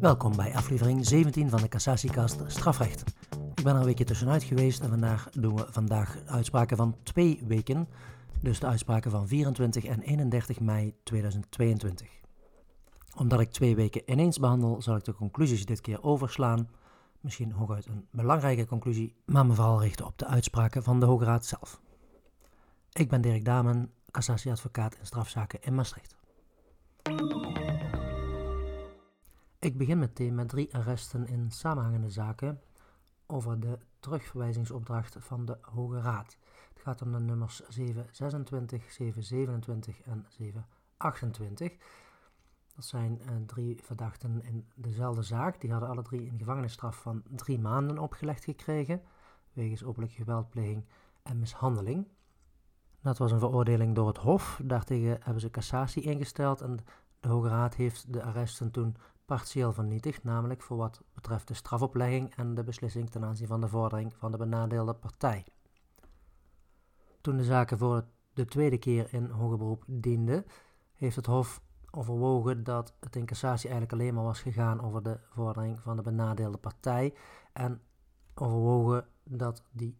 Welkom bij aflevering 17 van de Cassatiekast Strafrecht. Ik ben er een weekje tussenuit geweest en vandaag doen we vandaag uitspraken van twee weken. Dus de uitspraken van 24 en 31 mei 2022. Omdat ik twee weken ineens behandel, zal ik de conclusies dit keer overslaan. Misschien hooguit een belangrijke conclusie, maar me vooral richten op de uitspraken van de Hoge Raad zelf. Ik ben Dirk Damen, cassatieadvocaat in strafzaken in Maastricht. Ik begin meteen met drie arresten in samenhangende zaken over de terugverwijzingsopdracht van de Hoge Raad. Het gaat om de nummers 726, 727 en 728. Dat zijn uh, drie verdachten in dezelfde zaak. Die hadden alle drie een gevangenisstraf van drie maanden opgelegd gekregen, wegens openlijke geweldpleging en mishandeling. Dat was een veroordeling door het Hof. Daartegen hebben ze cassatie ingesteld en de Hoge Raad heeft de arresten toen partieel vernietigd, namelijk voor wat betreft de strafoplegging en de beslissing ten aanzien van de vordering van de benadeelde partij. Toen de zaken voor de tweede keer in hoger beroep dienden, heeft het Hof overwogen dat het in cassatie eigenlijk alleen maar was gegaan over de vordering van de benadeelde partij en overwogen dat die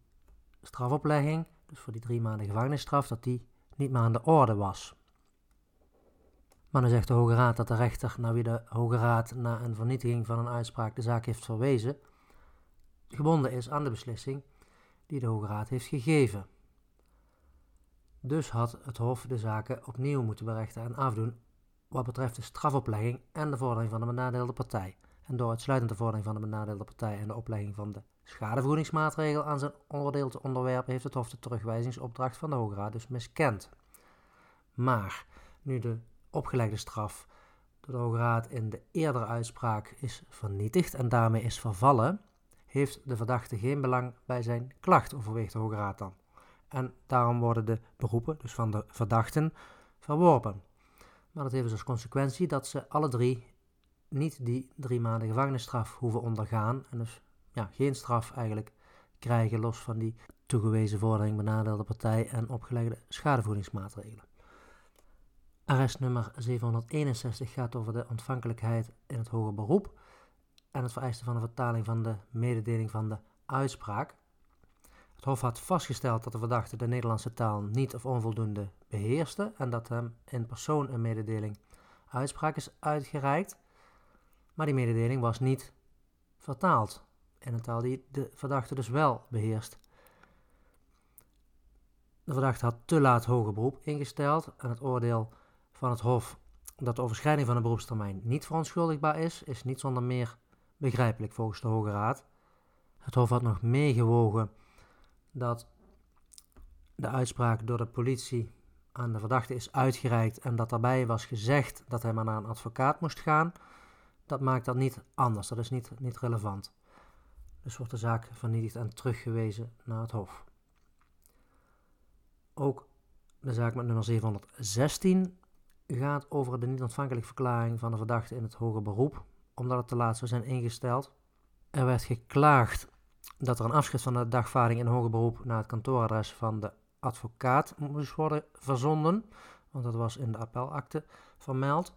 strafoplegging, dus voor die drie maanden gevangenisstraf, dat die niet meer aan de orde was. Maar dan zegt de Hoge Raad dat de rechter, naar wie de Hoge Raad na een vernietiging van een uitspraak de zaak heeft verwezen, gebonden is aan de beslissing die de Hoge Raad heeft gegeven. Dus had het Hof de zaken opnieuw moeten berechten en afdoen wat betreft de strafoplegging en de vordering van de benadeelde partij. En door uitsluitend de vordering van de benadeelde partij en de oplegging van de schadevergoedingsmaatregel aan zijn onderdeel te onderwerpen, heeft het Hof de terugwijzingsopdracht van de Hoge Raad dus miskend. Maar nu de opgelegde straf door de Hoge Raad in de eerdere uitspraak is vernietigd en daarmee is vervallen, heeft de verdachte geen belang bij zijn klacht, overweegt de Hoge Raad dan. En daarom worden de beroepen, dus van de verdachten, verworpen. Maar dat heeft dus als consequentie dat ze alle drie niet die drie maanden gevangenisstraf hoeven ondergaan en dus ja, geen straf eigenlijk krijgen los van die toegewezen vordering benadeelde partij en opgelegde schadevoedingsmaatregelen. Arrest nummer 761 gaat over de ontvankelijkheid in het hoger beroep en het vereisten van de vertaling van de mededeling van de uitspraak. Het Hof had vastgesteld dat de verdachte de Nederlandse taal niet of onvoldoende beheerste en dat hem in persoon een mededeling uitspraak is uitgereikt, maar die mededeling was niet vertaald in een taal die de verdachte dus wel beheerst. De verdachte had te laat hoger beroep ingesteld en het oordeel van het Hof dat de overschrijding van de beroepstermijn niet verontschuldigbaar is, is niet zonder meer begrijpelijk volgens de Hoge Raad. Het Hof had nog meegewogen dat de uitspraak door de politie aan de verdachte is uitgereikt en dat daarbij was gezegd dat hij maar naar een advocaat moest gaan. Dat maakt dat niet anders, dat is niet, niet relevant. Dus wordt de zaak vernietigd en teruggewezen naar het Hof. Ook de zaak met nummer 716 gaat over de niet-ontvankelijke verklaring van de verdachte in het hoger beroep, omdat het te laat zou zijn ingesteld. Er werd geklaagd dat er een afschrift van de dagvaarding in hoger beroep naar het kantooradres van de advocaat moest worden verzonden, want dat was in de appelakte vermeld.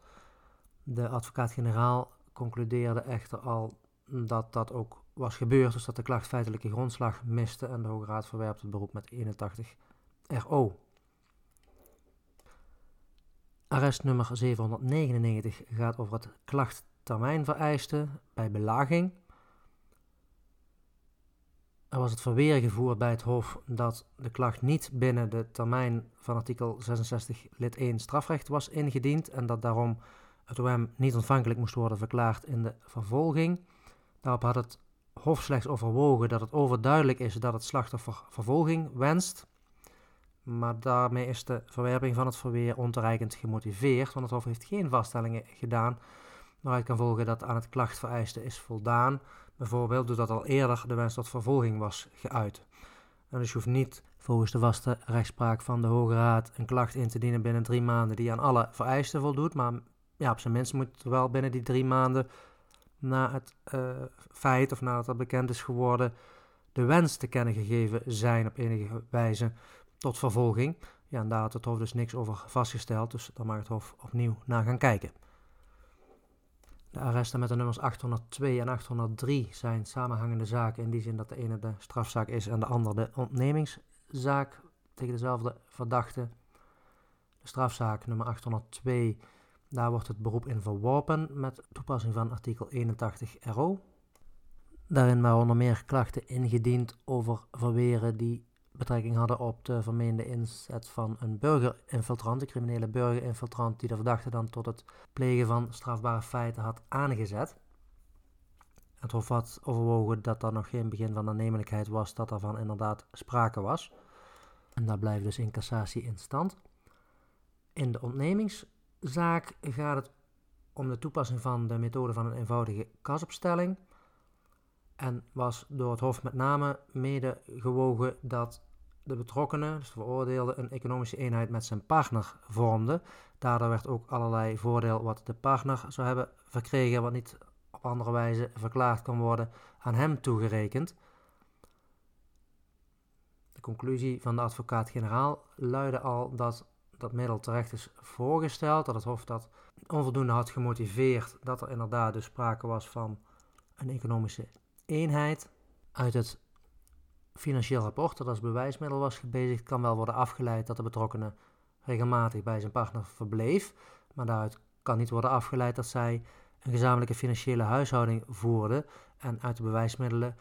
De advocaat-generaal concludeerde echter al dat dat ook was gebeurd, dus dat de klacht feitelijke grondslag miste en de Hoge Raad verwerpt het beroep met 81 RO. Arrest nummer 799 gaat over het klachttermijnvereiste bij belaging. Er was het verweer gevoerd bij het Hof dat de klacht niet binnen de termijn van artikel 66 lid 1 strafrecht was ingediend en dat daarom het OM niet ontvankelijk moest worden verklaard in de vervolging. Daarop had het Hof slechts overwogen dat het overduidelijk is dat het slachtoffer vervolging wenst maar daarmee is de verwerping van het verweer ontoereikend gemotiveerd, want het Hof heeft geen vaststellingen gedaan waaruit kan volgen dat aan het klachtvereiste is voldaan, bijvoorbeeld doordat al eerder de wens tot vervolging was geuit. En dus je hoeft niet volgens de vaste rechtspraak van de Hoge Raad een klacht in te dienen binnen drie maanden die aan alle vereisten voldoet, maar ja, op zijn minst moet er wel binnen die drie maanden na het uh, feit of nadat dat bekend is geworden de wens te kennen gegeven zijn op enige wijze tot vervolging. Ja, daar had het Hof dus niks over vastgesteld, dus dan mag het Hof opnieuw naar gaan kijken. De arresten met de nummers 802 en 803 zijn samenhangende zaken in die zin dat de ene de strafzaak is en de andere de ontnemingszaak tegen dezelfde verdachte. De strafzaak nummer 802, daar wordt het beroep in verworpen met toepassing van artikel 81 RO. Daarin waren onder meer klachten ingediend over verweren die betrekking hadden op de vermeende inzet van een burgerinfiltrant, een criminele burgerinfiltrant die de verdachte dan tot het plegen van strafbare feiten had aangezet. Het Hof had overwogen dat er nog geen begin van aannemelijkheid was dat van inderdaad sprake was. En daar blijft dus incassatie in stand. In de ontnemingszaak gaat het om de toepassing van de methode van een eenvoudige kasopstelling. En was door het Hof met name mede gewogen dat de betrokkenen, dus de veroordeelde, een economische eenheid met zijn partner vormde. Daardoor werd ook allerlei voordeel wat de partner zou hebben verkregen, wat niet op andere wijze verklaard kan worden, aan hem toegerekend. De conclusie van de advocaat-generaal luidde al dat dat middel terecht is voorgesteld, dat het Hof dat onvoldoende had gemotiveerd, dat er inderdaad dus sprake was van een economische eenheid. Uit het financieel rapport dat als bewijsmiddel was gebezigd, kan wel worden afgeleid dat de betrokkenen regelmatig bij zijn partner verbleef, maar daaruit kan niet worden afgeleid dat zij een gezamenlijke financiële huishouding voerden en uit de bewijsmiddelen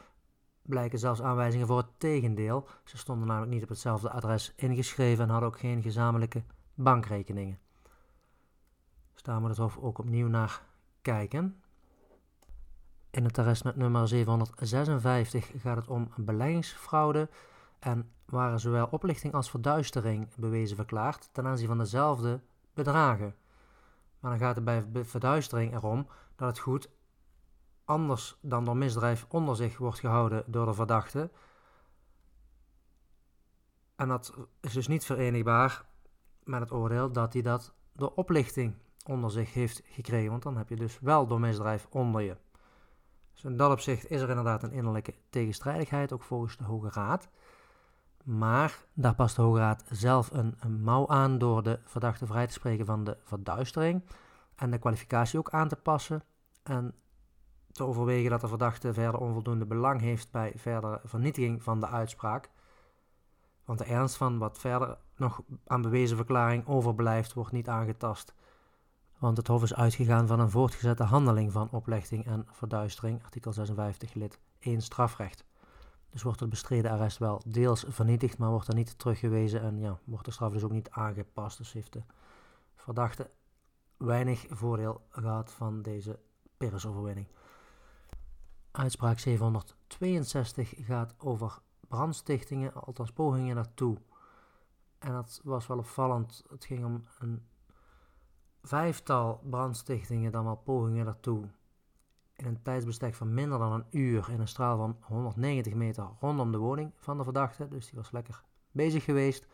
blijken zelfs aanwijzingen voor het tegendeel. Ze stonden namelijk niet op hetzelfde adres ingeschreven en hadden ook geen gezamenlijke bankrekeningen. Dus daar moet het Hof ook opnieuw naar kijken. In het arrest met nummer 756 gaat het om beleggingsfraude en waren zowel oplichting als verduistering bewezen verklaard ten aanzien van dezelfde bedragen. Maar dan gaat het bij verduistering erom dat het goed anders dan door misdrijf onder zich wordt gehouden door de verdachte. En dat is dus niet verenigbaar met het oordeel dat hij dat door oplichting onder zich heeft gekregen. Want dan heb je dus wel door misdrijf onder je. Dus in dat opzicht is er inderdaad een innerlijke tegenstrijdigheid, ook volgens de Hoge Raad. Maar daar past de Hoge Raad zelf een, een mouw aan door de verdachte vrij te spreken van de verduistering en de kwalificatie ook aan te passen en te overwegen dat de verdachte verder onvoldoende belang heeft bij verdere vernietiging van de uitspraak. Want de ernst van wat verder nog aan bewezen verklaring overblijft, wordt niet aangetast want het Hof is uitgegaan van een voortgezette handeling van oplichting en verduistering, artikel 56 lid 1 strafrecht. Dus wordt het bestreden arrest wel deels vernietigd, maar wordt er niet teruggewezen en ja, wordt de straf dus ook niet aangepast. Dus heeft de verdachte weinig voordeel gehad van deze Pyrrhusoverwinning. Uitspraak 762 gaat over brandstichtingen, althans pogingen naartoe. En dat was wel opvallend. Het ging om een vijftal brandstichtingen dan wel pogingen daartoe. In een tijdsbestek van minder dan een uur in een straal van 190 meter rondom de woning van de verdachte. Dus die was lekker bezig geweest.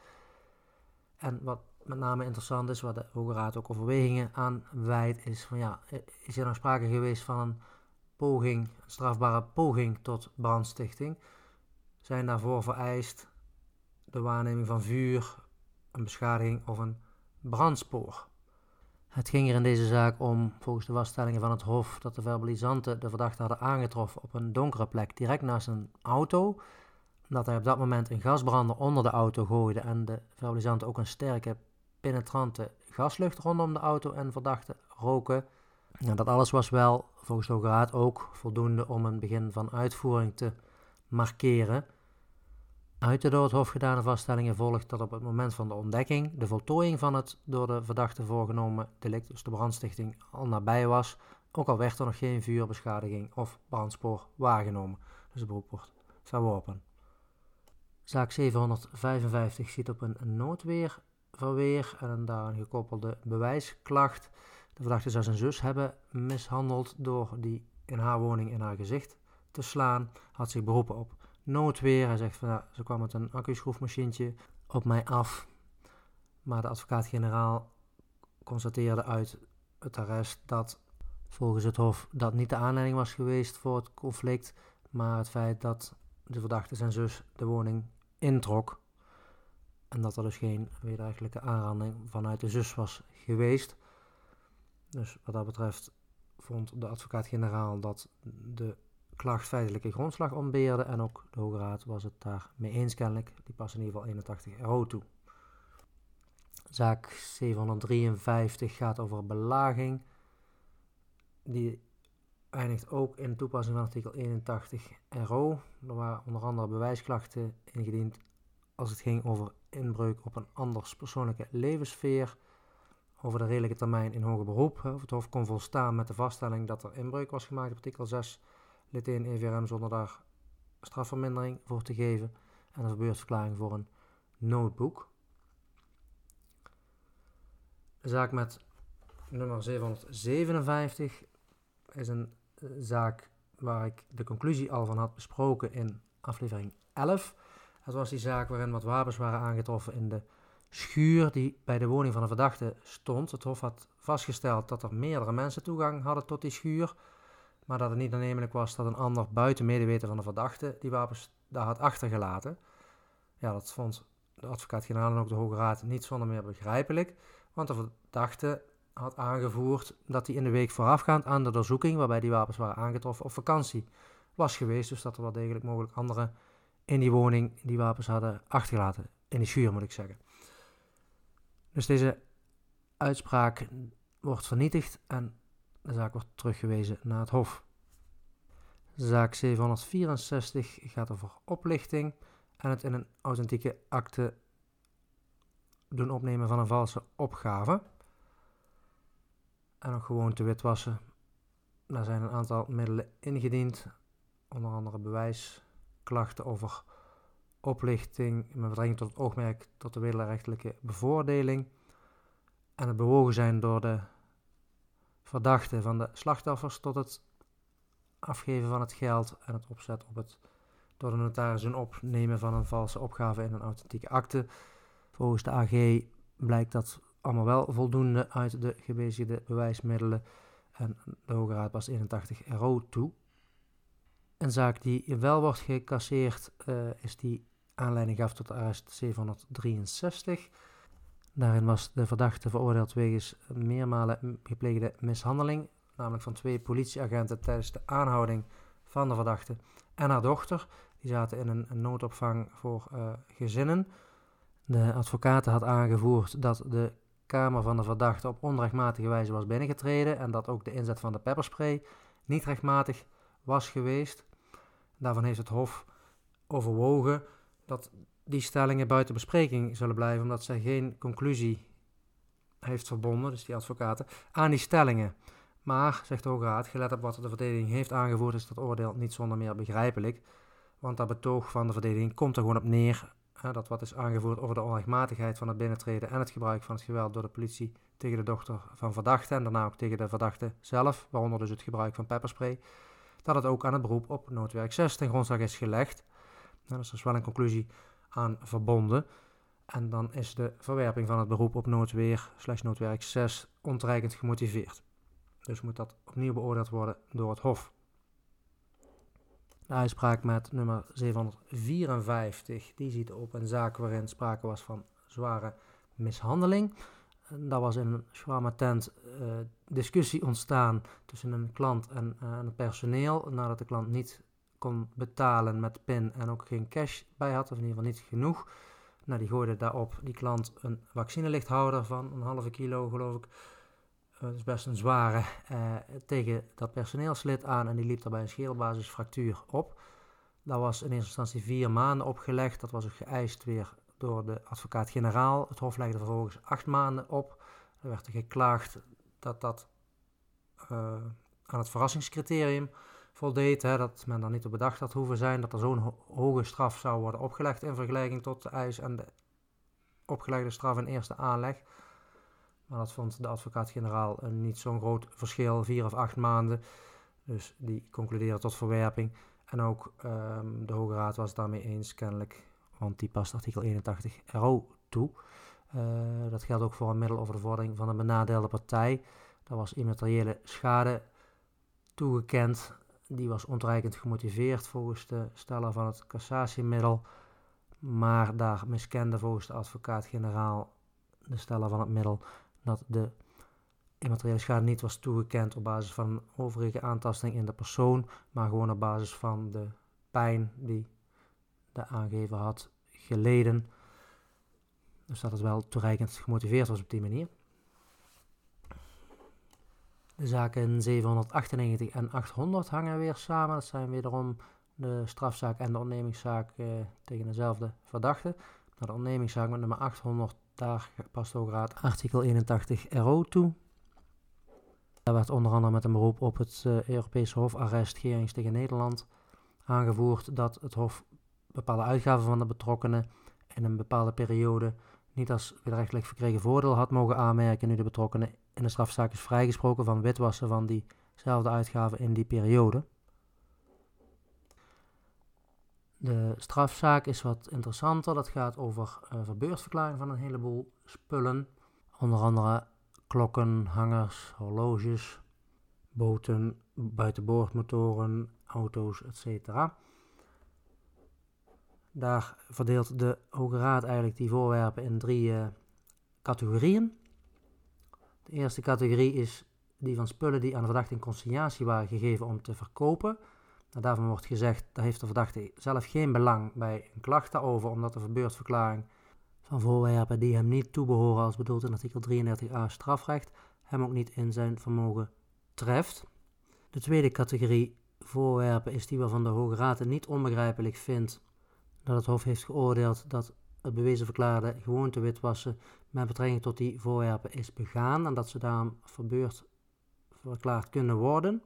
En wat met name interessant is, wat de Hoge Raad ook overwegingen aan wijdt, is van ja, is er nou sprake geweest van een poging, strafbare poging tot brandstichting? Zijn daarvoor vereist de waarneming van vuur, een beschadiging of een brandspoor? Het ging er in deze zaak om, volgens de vaststellingen van het Hof, dat de verbalisanten de verdachte hadden aangetroffen op een donkere plek direct naast een auto. Dat hij op dat moment een gasbrander onder de auto gooide en de verbalisanten ook een sterke, penetrante gaslucht rondom de auto en verdachte roken. Dat alles was wel, volgens de Hoge Raad, ook voldoende om een begin van uitvoering te markeren. Uit de door het Hof gedane vaststellingen volgt dat op het moment van de ontdekking de voltooiing van het door de verdachte voorgenomen delict, dus de brandstichting, al nabij was, ook al werd er nog geen vuurbeschadiging of brandspoor waargenomen. Dus het beroep wordt verworpen. Zaak 755 ziet op een noodweerverweer en een daaraan gekoppelde bewijsklacht. De verdachte zou zijn zus hebben mishandeld door die in haar woning in haar gezicht te slaan, had zich beroepen op noodweer. Hij zegt van ja, ze kwam met een accu-schroefmachientje op mij af. Maar de advocaat-generaal constateerde uit het arrest dat volgens het Hof dat niet de aanleiding was geweest voor het conflict, maar het feit dat de verdachte zijn zus de woning introk. En dat er dus geen wederrechtelijke aanranding vanuit de zus was geweest. Dus wat dat betreft vond de advocaat-generaal dat de klacht feitelijke grondslag ontbeerde en ook de Hoge Raad was het daar mee eens kennelijk. Die past in ieder geval 81 euro toe. Zaak 753 gaat over belaging. Die eindigt ook in toepassing van artikel 81 RO. Er waren onder andere bewijsklachten ingediend als het ging over inbreuk op een anders persoonlijke levenssfeer, over de redelijke termijn in hoger beroep. Of het Hof kon volstaan met de vaststelling dat er inbreuk was gemaakt op artikel 6 lid 1 EVRM zonder daar strafvermindering voor te geven en een verbeurtverklaring voor een notebook. De zaak met nummer 757 is een eh, zaak waar ik de conclusie al van had besproken in aflevering 11. Dat was die zaak waarin wat wapens waren aangetroffen in de schuur die bij de woning van de verdachte stond. Het Hof had vastgesteld dat er meerdere mensen toegang hadden tot die schuur, maar dat het niet aannemelijk was dat een ander buiten medeweten van de verdachte die wapens daar had achtergelaten. Ja, dat vond de advocaat-generaal en ook de Hoge Raad niet zonder meer begrijpelijk, want de verdachte had aangevoerd dat hij in de week voorafgaand aan de doorzoeking, waarbij die wapens waren aangetroffen, op vakantie was geweest. Dus dat er wel degelijk mogelijk anderen in die woning die wapens hadden achtergelaten. In de schuur moet ik zeggen. Dus deze uitspraak wordt vernietigd en de zaak wordt teruggewezen naar het Hof. Zaak 764 gaat over oplichting en het in een authentieke akte doen opnemen van een valse opgave. En ook gewoon te witwassen. Daar zijn een aantal middelen ingediend, onder andere bewijsklachten over oplichting met betrekking tot het oogmerk tot de wederrechtelijke bevoordeling en het bewogen zijn door de verdachte van de slachtoffers tot het afgeven van het geld en het opzet op het door de notaris doen opnemen van een valse opgave in een authentieke akte. Volgens de AG blijkt dat allemaal wel voldoende uit de gebezigde bewijsmiddelen en de Hoge Raad pas 81 euro toe. Een zaak die wel wordt gecasseerd uh, is die aanleiding gaf tot arrest 763. Daarin was de verdachte veroordeeld wegens meermalen gepleegde mishandeling, namelijk van twee politieagenten tijdens de aanhouding van de verdachte en haar dochter. Die zaten in een, noodopvang voor uh, gezinnen. De advocaat had aangevoerd dat de kamer van de verdachte op onrechtmatige wijze was binnengetreden en dat ook de inzet van de pepperspray niet rechtmatig was geweest. Daarvan heeft het Hof overwogen dat die stellingen buiten bespreking zullen blijven, omdat zij geen conclusie heeft verbonden, dus die advocaten, aan die stellingen. Maar, zegt de Hoge Raad, gelet op wat de verdediging heeft aangevoerd, is dat oordeel niet zonder meer begrijpelijk. Want dat betoog van de verdediging komt er gewoon op neer dat wat is aangevoerd over de onrechtmatigheid van het binnentreden en het gebruik van het geweld door de politie tegen de dochter van verdachte en daarna ook tegen de verdachte zelf, waaronder dus het gebruik van pepperspray, dat het ook aan het beroep op noodwerk 6 ten grondslag is gelegd. Dus er is wel een conclusie aan verbonden. En dan is de verwerping van het beroep op noodweer slash noodwerk 6 ontreikend gemotiveerd. Dus moet dat opnieuw beoordeeld worden door het Hof. De uitspraak met nummer 754, die ziet op een zaak waarin sprake was van zware mishandeling. Daar was in een shawarma tent uh, discussie ontstaan tussen een klant en het personeel. Nadat de klant niet betalen met pin en ook geen cash bij had, of in ieder geval niet genoeg. Nou, die gooide daarop die klant een vaccinelichthouder van een halve kilo, geloof ik dat is best een zware, uh, tegen dat personeelslid aan en die liep daarbij een scheelbasisfractuur op. Dat was in eerste instantie vier maanden opgelegd. Dat was ook geëist weer door de advocaat-generaal. Het Hof legde vervolgens acht maanden op. Er werd er geklaagd dat dat uh, aan het verrassingscriterium voldeed. Dat men daar niet op bedacht had hoeven zijn. Dat er zo'n ho hoge straf zou worden opgelegd in vergelijking tot de eis en de opgelegde straf in eerste aanleg. Maar dat vond de advocaat-generaal niet zo'n groot verschil, vier of acht maanden. Dus die concludeerde tot verwerping. En ook um, de Hoge Raad was het daarmee eens, kennelijk, want die past artikel 81 RO toe. Uh, dat geldt ook voor een middel over de vordering van een benadeelde partij. Daar was immateriële schade toegekend. Die was ontreikend gemotiveerd volgens de steller van het cassatiemiddel. Maar daar miskende volgens de advocaat-generaal de steller van het middel dat de immateriële schade niet was toegekend op basis van overige aantasting in de persoon, maar gewoon op basis van de pijn die de aangever had geleden. Dus dat het wel toereikend gemotiveerd was op die manier. De zaken 798 en 800 hangen weer samen. Dat zijn wederom de strafzaak en de ontnemingszaak eh, tegen dezelfde verdachte. De ontnemingszaak met nummer 800, daar past Hoge Raad artikel 81 RO toe. Daar werd onder andere met een beroep op het uh, Europese Hof arrest Gerings tegen Nederland aangevoerd dat het Hof bepaalde uitgaven van de betrokkenen in een bepaalde periode niet als wederrechtelijk verkregen voordeel had mogen aanmerken nu de betrokkenen in de strafzaak is vrijgesproken van witwassen van diezelfde uitgaven in die periode. De strafzaak is wat interessanter. Dat gaat over uh, verbeurtverklaring van een heleboel spullen. Onder andere klokken, hangers, horloges, boten, buitenboordmotoren, auto's, etc. Daar verdeelt de Hoge Raad eigenlijk die voorwerpen in drie uh, categorieën. De eerste categorie is die van spullen die aan de verdachte in consignatie waren gegeven om te verkopen. Nou, daarvan wordt gezegd, daar heeft de verdachte zelf geen belang bij een klacht daarover, omdat de verbeurtverklaring van voorwerpen die hem niet toebehoren als bedoeld in artikel 33a strafrecht, hem ook niet in zijn vermogen treft. De tweede categorie voorwerpen is die waarvan de Hoge Raad het niet onbegrijpelijk vindt dat het Hof heeft geoordeeld dat het bewezen verklaarde gewoonte witwassen met betrekking tot die voorwerpen is begaan en dat ze daarom verbeurd verklaard kunnen worden.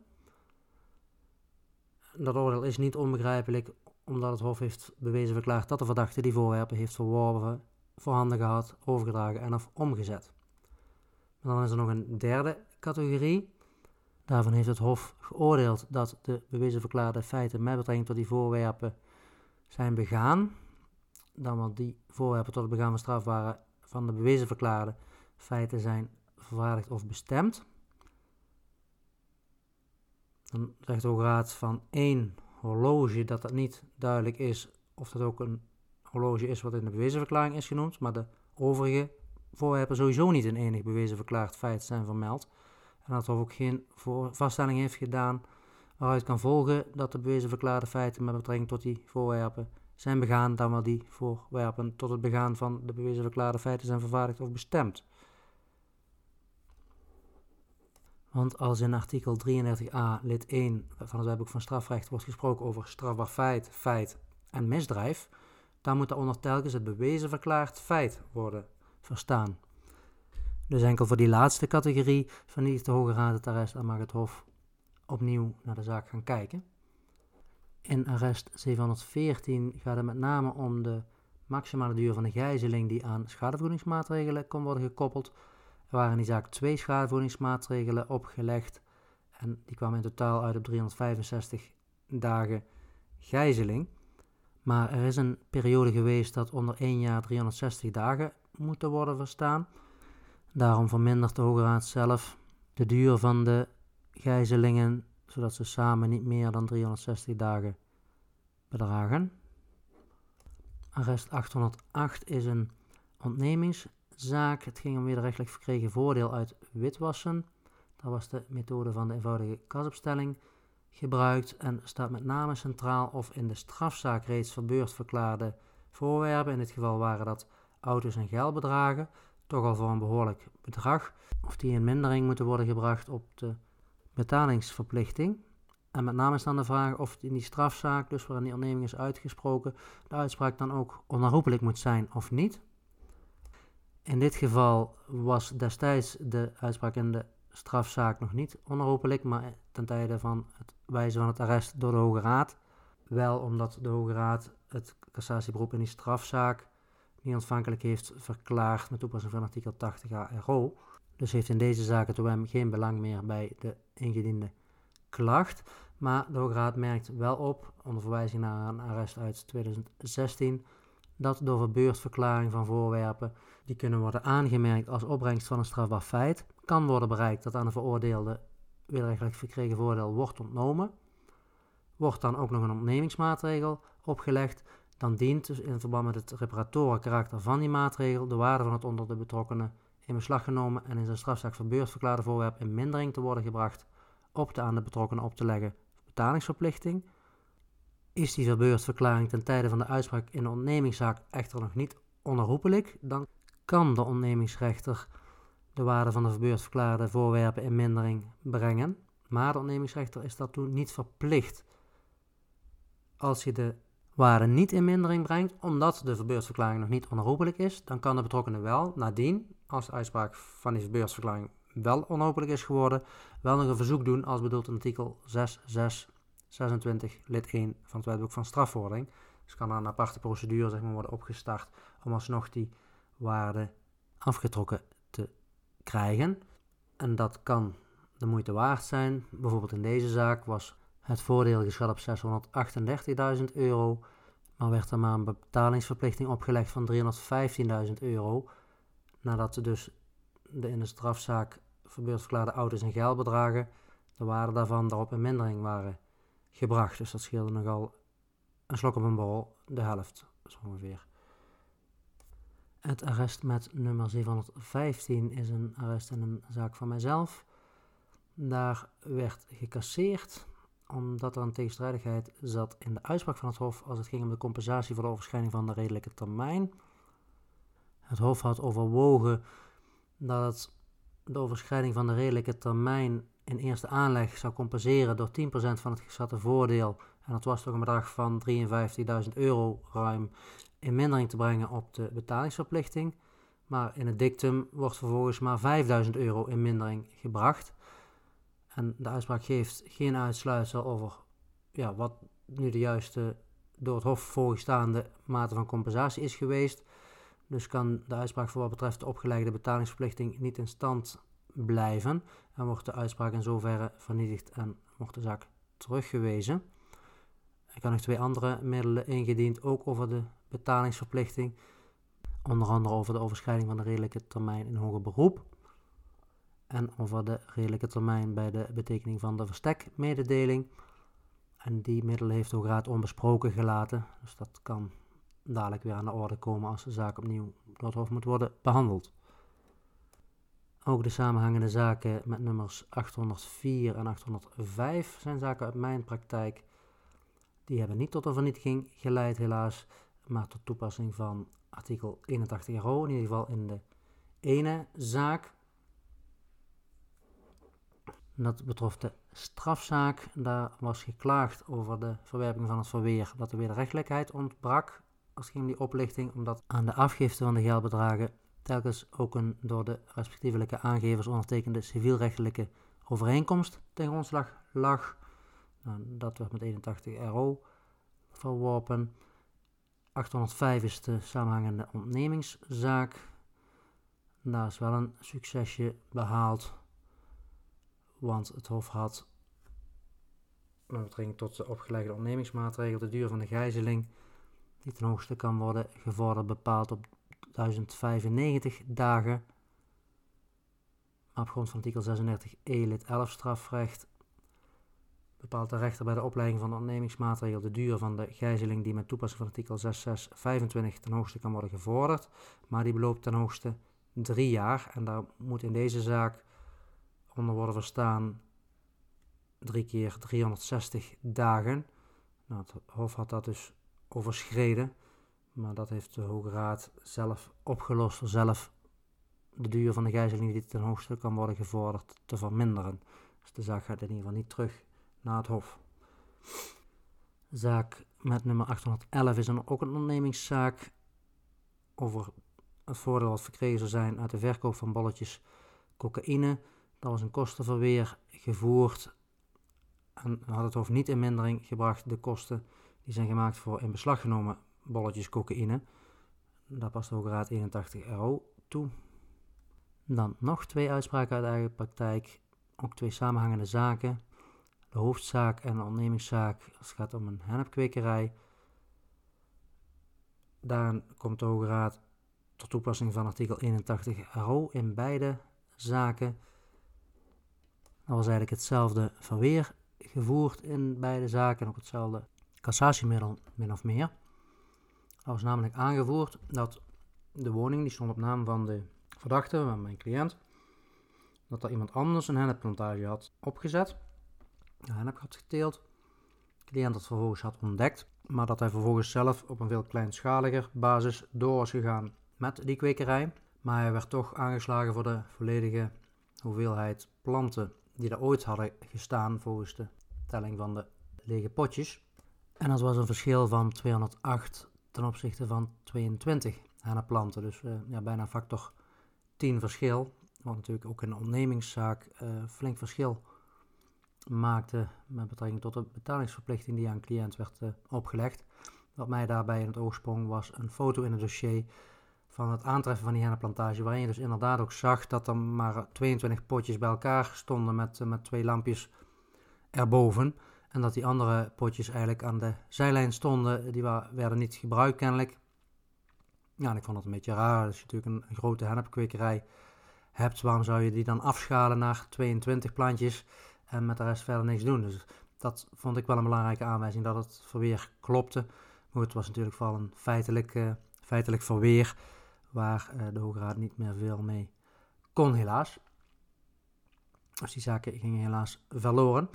Dat oordeel is niet onbegrijpelijk omdat het Hof heeft bewezen verklaard dat de verdachte die voorwerpen heeft verworven, voorhanden gehad, overgedragen en of omgezet. dan is er nog een derde categorie. Daarvan heeft het Hof geoordeeld dat de bewezen verklaarde feiten met betrekking tot die voorwerpen zijn begaan. Dan want die voorwerpen tot het begaan van strafbare van de bewezen verklaarde feiten zijn vervaardigd of bestemd. Dan zegt Hoge Raad van één horloge dat dat niet duidelijk is of dat ook een horloge is wat in de bewezen verklaring is genoemd, maar de overige voorwerpen sowieso niet in enig bewezen verklaard feit zijn vermeld. En dat er ook geen vaststelling heeft gedaan waaruit kan volgen dat de bewezen verklaarde feiten met betrekking tot die voorwerpen zijn begaan, dan wel die voorwerpen tot het begaan van de bewezen verklaarde feiten zijn vervaardigd of bestemd. Want als in artikel 33a lid 1 van het wetboek van strafrecht wordt gesproken over strafbaar feit, feit en misdrijf, dan moet daaronder telkens het bewezen verklaard feit worden verstaan. Dus enkel voor die laatste categorie vernietigt de Hoge Raad het arrest en mag het Hof opnieuw naar de zaak gaan kijken. In arrest 714 gaat het met name om de maximale duur van de gijzeling die aan schadevergoedingsmaatregelen kon worden gekoppeld. Er waren in die zaak twee schadevergoedingsmaatregelen opgelegd en die kwamen in totaal uit op 365 dagen gijzeling. Maar er is een periode geweest dat onder één jaar 360 dagen moeten worden verstaan. Daarom vermindert de Hoge Raad zelf de duur van de gijzelingen, zodat ze samen niet meer dan 360 dagen bedragen. Arrest 808 is een ontnemingszaak. Het ging om wederrechtelijk verkregen voordeel uit witwassen. Daar was de methode van de eenvoudige kasopstelling gebruikt en staat met name centraal of in de strafzaak reeds verbeurd verklaarde voorwerpen. In dit geval waren dat auto's en geldbedragen, toch al voor een behoorlijk bedrag. Of die in mindering moeten worden gebracht op de betalingsverplichting. En met name is dan de vraag of in die strafzaak, dus waarin die onderneming is uitgesproken, de uitspraak dan ook onherroepelijk moet zijn of niet. In dit geval was destijds de uitspraak in de strafzaak nog niet onherroepelijk, maar ten tijde van het wijzen van het arrest door de Hoge Raad. Wel omdat de Hoge Raad het cassatieberoep in die strafzaak niet ontvankelijk heeft verklaard met toepassing van artikel 80 ARO. Dus heeft in deze zaak het OM geen belang meer bij de ingediende klacht. Maar de Hoge Raad merkt wel op, onder verwijzing naar een arrest uit 2016, dat door verbeurtverklaring van voorwerpen die kunnen worden aangemerkt als opbrengst van een strafbaar feit, kan worden bereikt dat aan de veroordeelde wederrechtelijk verkregen voordeel wordt ontnomen. Wordt dan ook nog een ontnemingsmaatregel opgelegd, dan dient dus in verband met het reparatoren karakter van die maatregel de waarde van het onder de betrokkenen in beslag genomen en in zijn strafzaak verbeurd verklaarde voorwerp in mindering te worden gebracht op de aan de betrokkenen op te leggen betalingsverplichting. Is die verbeurdverklaring ten tijde van de uitspraak in de ontnemingszaak echter nog niet onherroepelijk, dan kan de ontnemingsrechter de waarde van de verbeurd verklaarde voorwerpen in mindering brengen, maar de ontnemingsrechter is daartoe niet verplicht. Als je de waarde niet in mindering brengt, omdat de verbeurdverklaring nog niet onherroepelijk is, dan kan de betrokkenen wel nadien, als de uitspraak van die verbeurdverklaring wel onherroepelijk is geworden, wel nog een verzoek doen als bedoeld in artikel 6626 lid 1 van het wetboek van strafvordering. Dus kan er een aparte procedure zeg maar, worden opgestart om alsnog die waarde afgetrokken te krijgen. En dat kan de moeite waard zijn. Bijvoorbeeld in deze zaak was het voordeel geschat op 638.000 euro, maar werd er maar een betalingsverplichting opgelegd van 315.000 euro, nadat dus de in de strafzaak verbeurd verklaarde auto's en geldbedragen, de waarde daarvan daarop in mindering waren gebracht. Dus dat scheelde nogal een slok op een borrel, de helft zo ongeveer. Het arrest met nummer 715 is een arrest in een zaak van mijzelf. Daar werd gecasseerd omdat er een tegenstrijdigheid zat in de uitspraak van het Hof als het ging om de compensatie voor de overschrijding van de redelijke termijn. Het Hof had overwogen dat de overschrijding van de redelijke termijn in eerste aanleg zou compenseren door 10% van het geschatte voordeel. En dat was toch een bedrag van 53.000 euro ruim in mindering te brengen op de betalingsverplichting. Maar in het dictum wordt vervolgens maar 5000 euro in mindering gebracht. En de uitspraak geeft geen uitsluitsel over ja, wat nu de juiste door het Hof voorgestaande mate van compensatie is geweest. Dus kan de uitspraak voor wat betreft de opgelegde betalingsverplichting niet in stand blijven. En wordt de uitspraak in zoverre vernietigd en wordt de zaak teruggewezen. Er kan nog twee andere middelen ingediend, ook over de betalingsverplichting. Onder andere over de overschrijding van de redelijke termijn in hoger beroep. En over de redelijke termijn bij de betekening van de verstekmededeling. En die middel heeft de Raad onbesproken gelaten. Dus dat kan dadelijk weer aan de orde komen als de zaak opnieuw door het moet worden behandeld. Ook de samenhangende zaken met nummers 804 en 805 zijn zaken uit mijn praktijk. Die hebben niet tot een vernietiging geleid, helaas, maar tot toepassing van artikel 81 RO, in ieder geval in de ene zaak. Dat betrof de strafzaak. Daar was geklaagd over de verwerping van het verweer dat de wederrechtelijkheid ontbrak. Als ging die oplichting, omdat aan de afgifte van de geldbedragen telkens ook een door de respectievelijke aangevers ondertekende civielrechtelijke overeenkomst ten grondslag lag. Nou, dat werd met 81 RO verworpen. 805 is de samenhangende ontnemingszaak. Daar is wel een succesje behaald, want het Hof had met betrekking tot de opgelegde ontnemingsmaatregel de duur van de gijzeling, die ten hoogste kan worden gevorderd, bepaald op 1095 dagen. Maar op grond van artikel 36 E lid 11 strafrecht bepaalt de rechter bij de oplegging van de ontnemingsmaatregel de duur van de gijzeling die met toepassing van artikel 6625 ten hoogste kan worden gevorderd, maar die beloopt ten hoogste drie jaar en daar moet in deze zaak onder worden verstaan drie keer 360 dagen. Nou, het Hof had dat dus overschreden, maar dat heeft de Hoge Raad zelf opgelost zelf de duur van de gijzeling die ten hoogste kan worden gevorderd te verminderen. Dus de zaak gaat in ieder geval niet terug naar het Hof. Zaak met nummer 811 is dan ook een ondernemingszaak over het voordeel wat verkregen zou zijn uit de verkoop van bolletjes cocaïne. Dat was een kostenverweer gevoerd en had het Hof niet in mindering gebracht de kosten die zijn gemaakt voor in beslag genomen bolletjes cocaïne. Daar past de Hoge Raad 81 euro toe. Dan nog twee uitspraken uit eigen praktijk, ook twee samenhangende zaken de hoofdzaak en de ondernemingszaak als het gaat om een hennepkwekerij. Daarin komt de Hoge Raad tot toepassing van artikel 81 RO in beide zaken. Dat was eigenlijk hetzelfde verweer gevoerd in beide zaken, ook hetzelfde cassatiemiddel min of meer. Er was namelijk aangevoerd dat de woning, die stond op naam van de verdachte, mijn cliënt, dat er iemand anders een hennepplantage had opgezet, een hennep had geteeld. De cliënt dat vervolgens had ontdekt, maar dat hij vervolgens zelf op een veel kleinschaliger basis door was gegaan met die kwekerij. Maar hij werd toch aangeslagen voor de volledige hoeveelheid planten die er ooit hadden gestaan volgens de telling van de lege potjes. En dat was een verschil van 208 ten opzichte van 22 henneplanten. Dus uh, ja, bijna factor 10 verschil. Wat natuurlijk ook in een ondernemingszaak uh, flink verschil maakte met betrekking tot de betalingsverplichting die aan de cliënt werd uh, opgelegd. Wat mij daarbij in het oog sprong was een foto in het dossier van het aantreffen van die hennepplantage, waarin je dus inderdaad ook zag dat er maar 22 potjes bij elkaar stonden met, uh, met twee lampjes erboven. En dat die andere potjes eigenlijk aan de zijlijn stonden, die werden niet gebruikt kennelijk. Ja, en ik vond het een beetje raar. Als je natuurlijk een, grote hennepkwekerij hebt, waarom zou je die dan afschalen naar 22 plantjes en met de rest verder niks doen? Dus dat vond ik wel een belangrijke aanwijzing dat het verweer klopte. Maar het was natuurlijk vooral een feitelijk, uh, feitelijk verweer waar uh, de Hoge Raad niet meer veel mee kon, helaas. Dus die zaken gingen helaas verloren.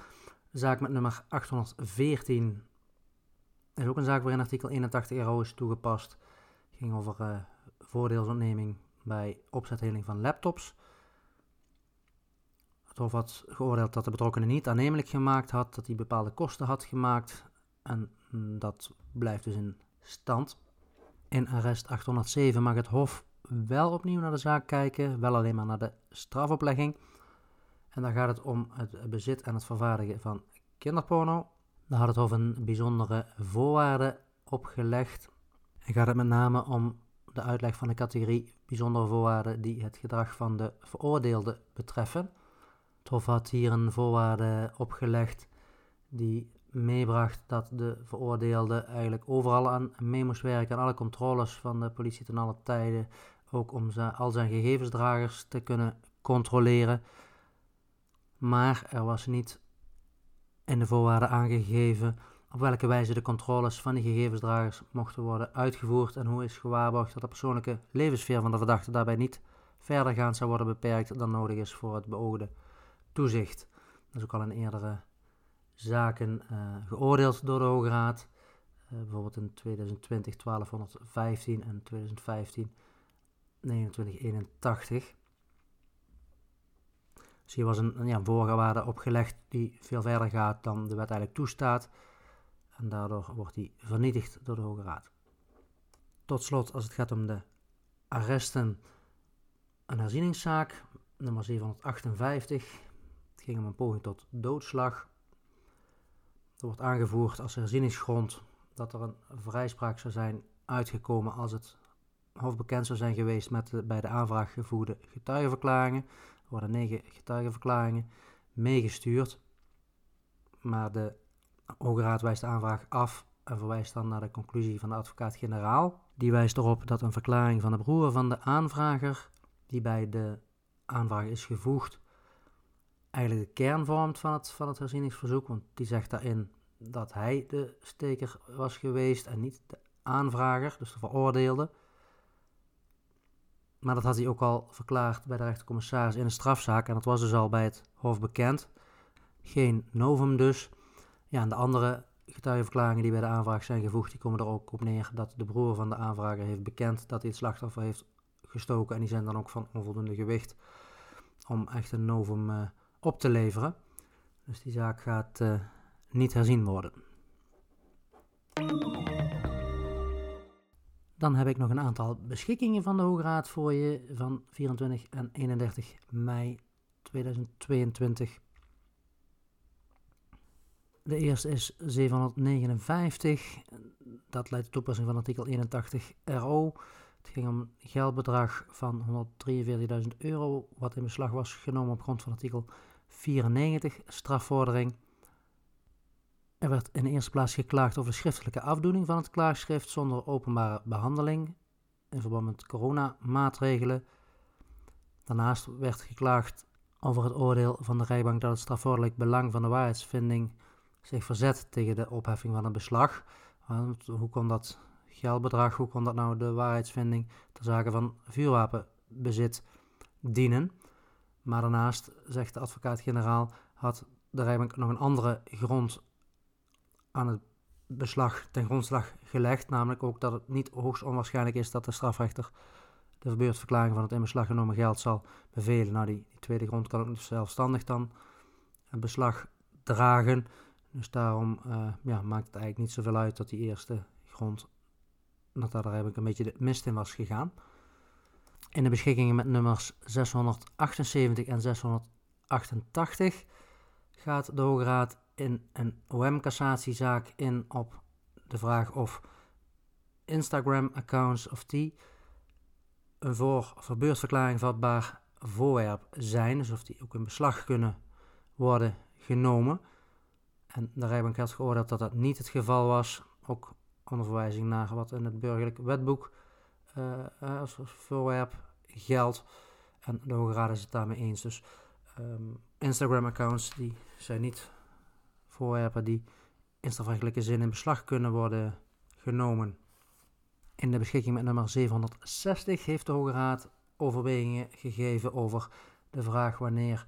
zaak met nummer 814 is ook een zaak waarin artikel 81 RO is toegepast ging over uh, voordeelsontneming bij opzetheling van laptops. Het Hof had geoordeeld dat de betrokkenen niet aannemelijk gemaakt had, dat hij bepaalde kosten had gemaakt. En mm, dat blijft dus in stand. In arrest 807 mag het Hof wel opnieuw naar de zaak kijken, wel alleen maar naar de strafoplegging. En dan gaat het om het bezit en het vervaardigen van kinderporno. Daar had het Hof een bijzondere voorwaarde opgelegd en gaat het met name om de uitleg van de categorie bijzondere voorwaarden die het gedrag van de veroordeelde betreffen. Het Hof had hier een voorwaarde opgelegd die meebracht dat de veroordeelde eigenlijk overal aan mee moest werken, aan alle controles van de politie ten alle tijden, ook om zijn, al zijn gegevensdragers te kunnen controleren. Maar er was niet in de voorwaarden aangegeven op welke wijze de controles van die gegevensdragers mochten worden uitgevoerd en hoe is gewaarborgd dat de persoonlijke levenssfeer van de verdachte daarbij niet verdergaand zou worden beperkt dan nodig is voor het beoogde toezicht. Dat is ook al in eerdere zaken uh, geoordeeld door de Hoge Raad, uh, bijvoorbeeld in 2020 1215 en 2015 2981. Dus hier was een, een ja, voorwaarde opgelegd die veel verder gaat dan de wet eigenlijk toestaat en daardoor wordt die vernietigd door de Hoge Raad. Tot slot, als het gaat om de arresten, een herzieningszaak, nummer 758. Het ging om een poging tot doodslag. Er wordt aangevoerd als herzieningsgrond dat er een vrijspraak zou zijn uitgekomen als het Hof bekend zou zijn geweest met de bij de aanvraag gevoerde getuigenverklaringen. Er worden negen getuigenverklaringen meegestuurd, maar de Hoge Raad wijst de aanvraag af en verwijst dan naar de conclusie van de advocaat-generaal. Die wijst erop dat een verklaring van de broer van de aanvrager, die bij de aanvraag is gevoegd, eigenlijk de kern vormt van het, van het herzieningsverzoek. Want die zegt daarin dat hij de steker was geweest en niet de aanvrager, dus de veroordeelde. Maar dat had hij ook al verklaard bij de rechtercommissaris in een strafzaak en dat was dus al bij het Hof bekend. Geen novum dus. Ja, en de andere getuigenverklaringen die bij de aanvraag zijn gevoegd, die komen er ook op neer dat de broer van de aanvrager heeft bekend dat hij het slachtoffer heeft gestoken. En die zijn dan ook van onvoldoende gewicht om echt een novum uh, op te leveren. Dus die zaak gaat uh, niet herzien worden. Dan heb ik nog een aantal beschikkingen van de Hoge Raad voor je van 24 en 31 mei 2022. De eerste is 759. Dat leidt tot toepassing van artikel 81 RO. Het ging om geldbedrag van 143.000 euro, wat in beslag was genomen op grond van artikel 94, strafvordering. Er werd in de eerste plaats geklaagd over schriftelijke afdoening van het klaagschrift zonder openbare behandeling in verband met coronamaatregelen. Daarnaast werd geklaagd over het oordeel van de rechtbank dat het strafvordelijk belang van de waarheidsvinding zich verzet tegen de opheffing van een beslag. Hoe kon dat geldbedrag, hoe kon dat nou de waarheidsvinding ter zake van vuurwapenbezit dienen. Maar daarnaast, zegt de advocaat-generaal, had de rechtbank nog een andere grond aan het beslag ten grondslag gelegd. Namelijk ook dat het niet hoogst onwaarschijnlijk is dat de strafrechter de verbeurdverklaring van het in beslag genomen geld zal bevelen. Nou, die, die tweede grond kan ook zelfstandig dan een beslag dragen. Dus daarom uh, ja, maakt het eigenlijk niet zoveel uit dat die eerste grond, dat daar eigenlijk een beetje de mist in was gegaan. In de beschikkingen met nummers 678 en 688 gaat de Hoge Raad in een OM-cassatiezaak in op de vraag of Instagram-accounts of die een voor verbeurdverklaring vatbaar voorwerp zijn, dus of die ook in beslag kunnen worden genomen. En de rechtbank had geoordeeld dat dat niet het geval was, ook onder verwijzing naar wat in het burgerlijk wetboek uh, als voorwerp geldt. En de Hoge Raad is het daarmee eens. Dus um, Instagram-accounts die zijn niet voorwerpen die in strafrechtelijke zin in beslag kunnen worden genomen. In de beschikking met nummer 760 heeft de Hoge Raad overwegingen gegeven over de vraag wanneer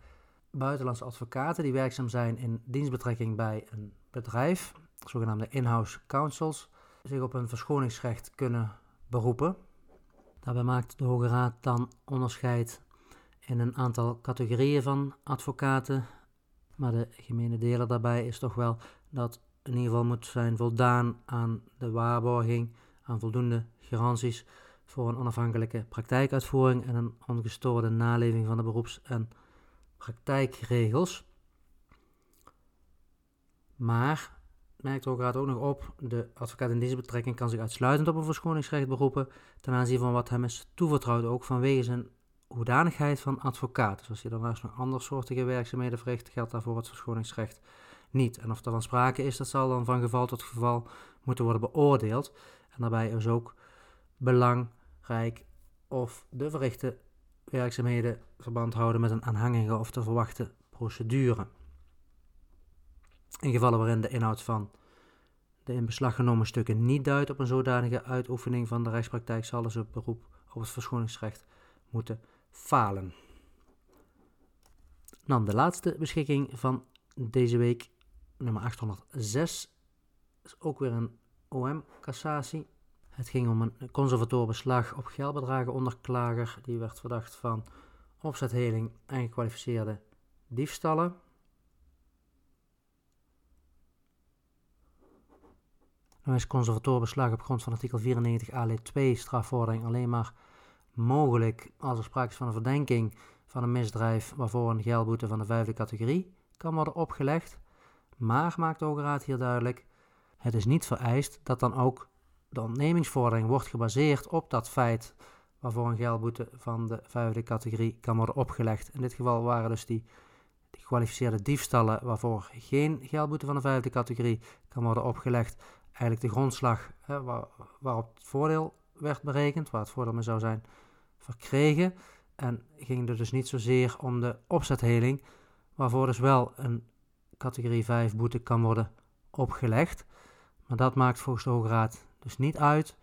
buitenlandse advocaten die werkzaam zijn in dienstbetrekking bij een bedrijf, zogenaamde in-house counsels, zich op een verschoningsrecht kunnen beroepen. Daarbij maakt de Hoge Raad dan onderscheid in een aantal categorieën van advocaten. Maar de gemene deler daarbij is toch wel dat in ieder geval moet zijn voldaan aan de waarborging, aan voldoende garanties voor een onafhankelijke praktijkuitvoering en een ongestoorde naleving van de beroeps- en praktijkregels. Maar, merkt de Raad ook nog op, de advocaat in deze betrekking kan zich uitsluitend op een verschoningsrecht beroepen ten aanzien van wat hem is toevertrouwd, ook vanwege zijn hoedanigheid van advocaat. Dus als je daarnaast nog andersoortige werkzaamheden verricht, geldt daarvoor het verschoningsrecht niet. En of er van sprake is, dat zal dan van geval tot geval moeten worden beoordeeld. En daarbij is ook belangrijk of de verrichte werkzaamheden verband houden met een aanhangige of te verwachten procedure. In gevallen waarin de inhoud van de in beslag genomen stukken niet duidt op een zodanige uitoefening van de rechtspraktijk, zal dus het beroep op het verschoningsrecht moeten falen. Dan de laatste beschikking van deze week, nummer 806, is ook weer een OM-cassatie. Het ging om een conservatorbeslag op geldbedragen onder klager. Die werd verdacht van opzetheling en gekwalificeerde diefstallen. Is conservatorbeslag op grond van artikel 94 AL 2 strafvordering alleen maar mogelijk als er sprake is van een verdenking van een misdrijf waarvoor een geldboete van de vijfde categorie kan worden opgelegd. Maar, maakt de Hoge Raad hier duidelijk, het is niet vereist dat dan ook de ontnemingsvordering wordt gebaseerd op dat feit waarvoor een geldboete van de vijfde categorie kan worden opgelegd. In dit geval waren dus die, die gekwalificeerde diefstallen waarvoor geen geldboete van de vijfde categorie kan worden opgelegd, eigenlijk de grondslag hè, waar, waarop het voordeel werd berekend, waar het voordeel mee zou zijn verkregen. En ging er dus niet zozeer om de opzetheling, waarvoor dus wel een categorie 5 boete kan worden opgelegd. Maar dat maakt volgens de Hoge Raad dus niet uit.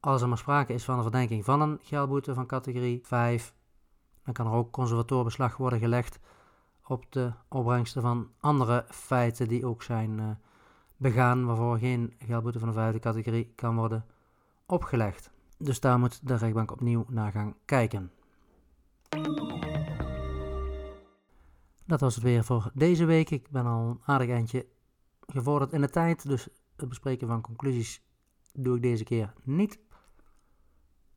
Als er maar sprake is van een verdenking van een geldboete van categorie 5, dan kan er ook conservatorbeslag worden gelegd op de opbrengsten van andere feiten die ook zijn uh, begaan, waarvoor geen geldboete van de vijfde categorie kan worden opgelegd. Dus daar moet de rechtbank opnieuw naar gaan kijken. Dat was het weer voor deze week. Ik ben al een aardig eindje gevorderd in de tijd, dus het bespreken van conclusies doe ik deze keer niet.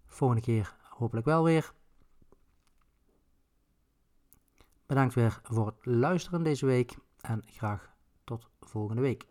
Volgende keer hopelijk wel weer. Bedankt weer voor het luisteren deze week en graag tot volgende week.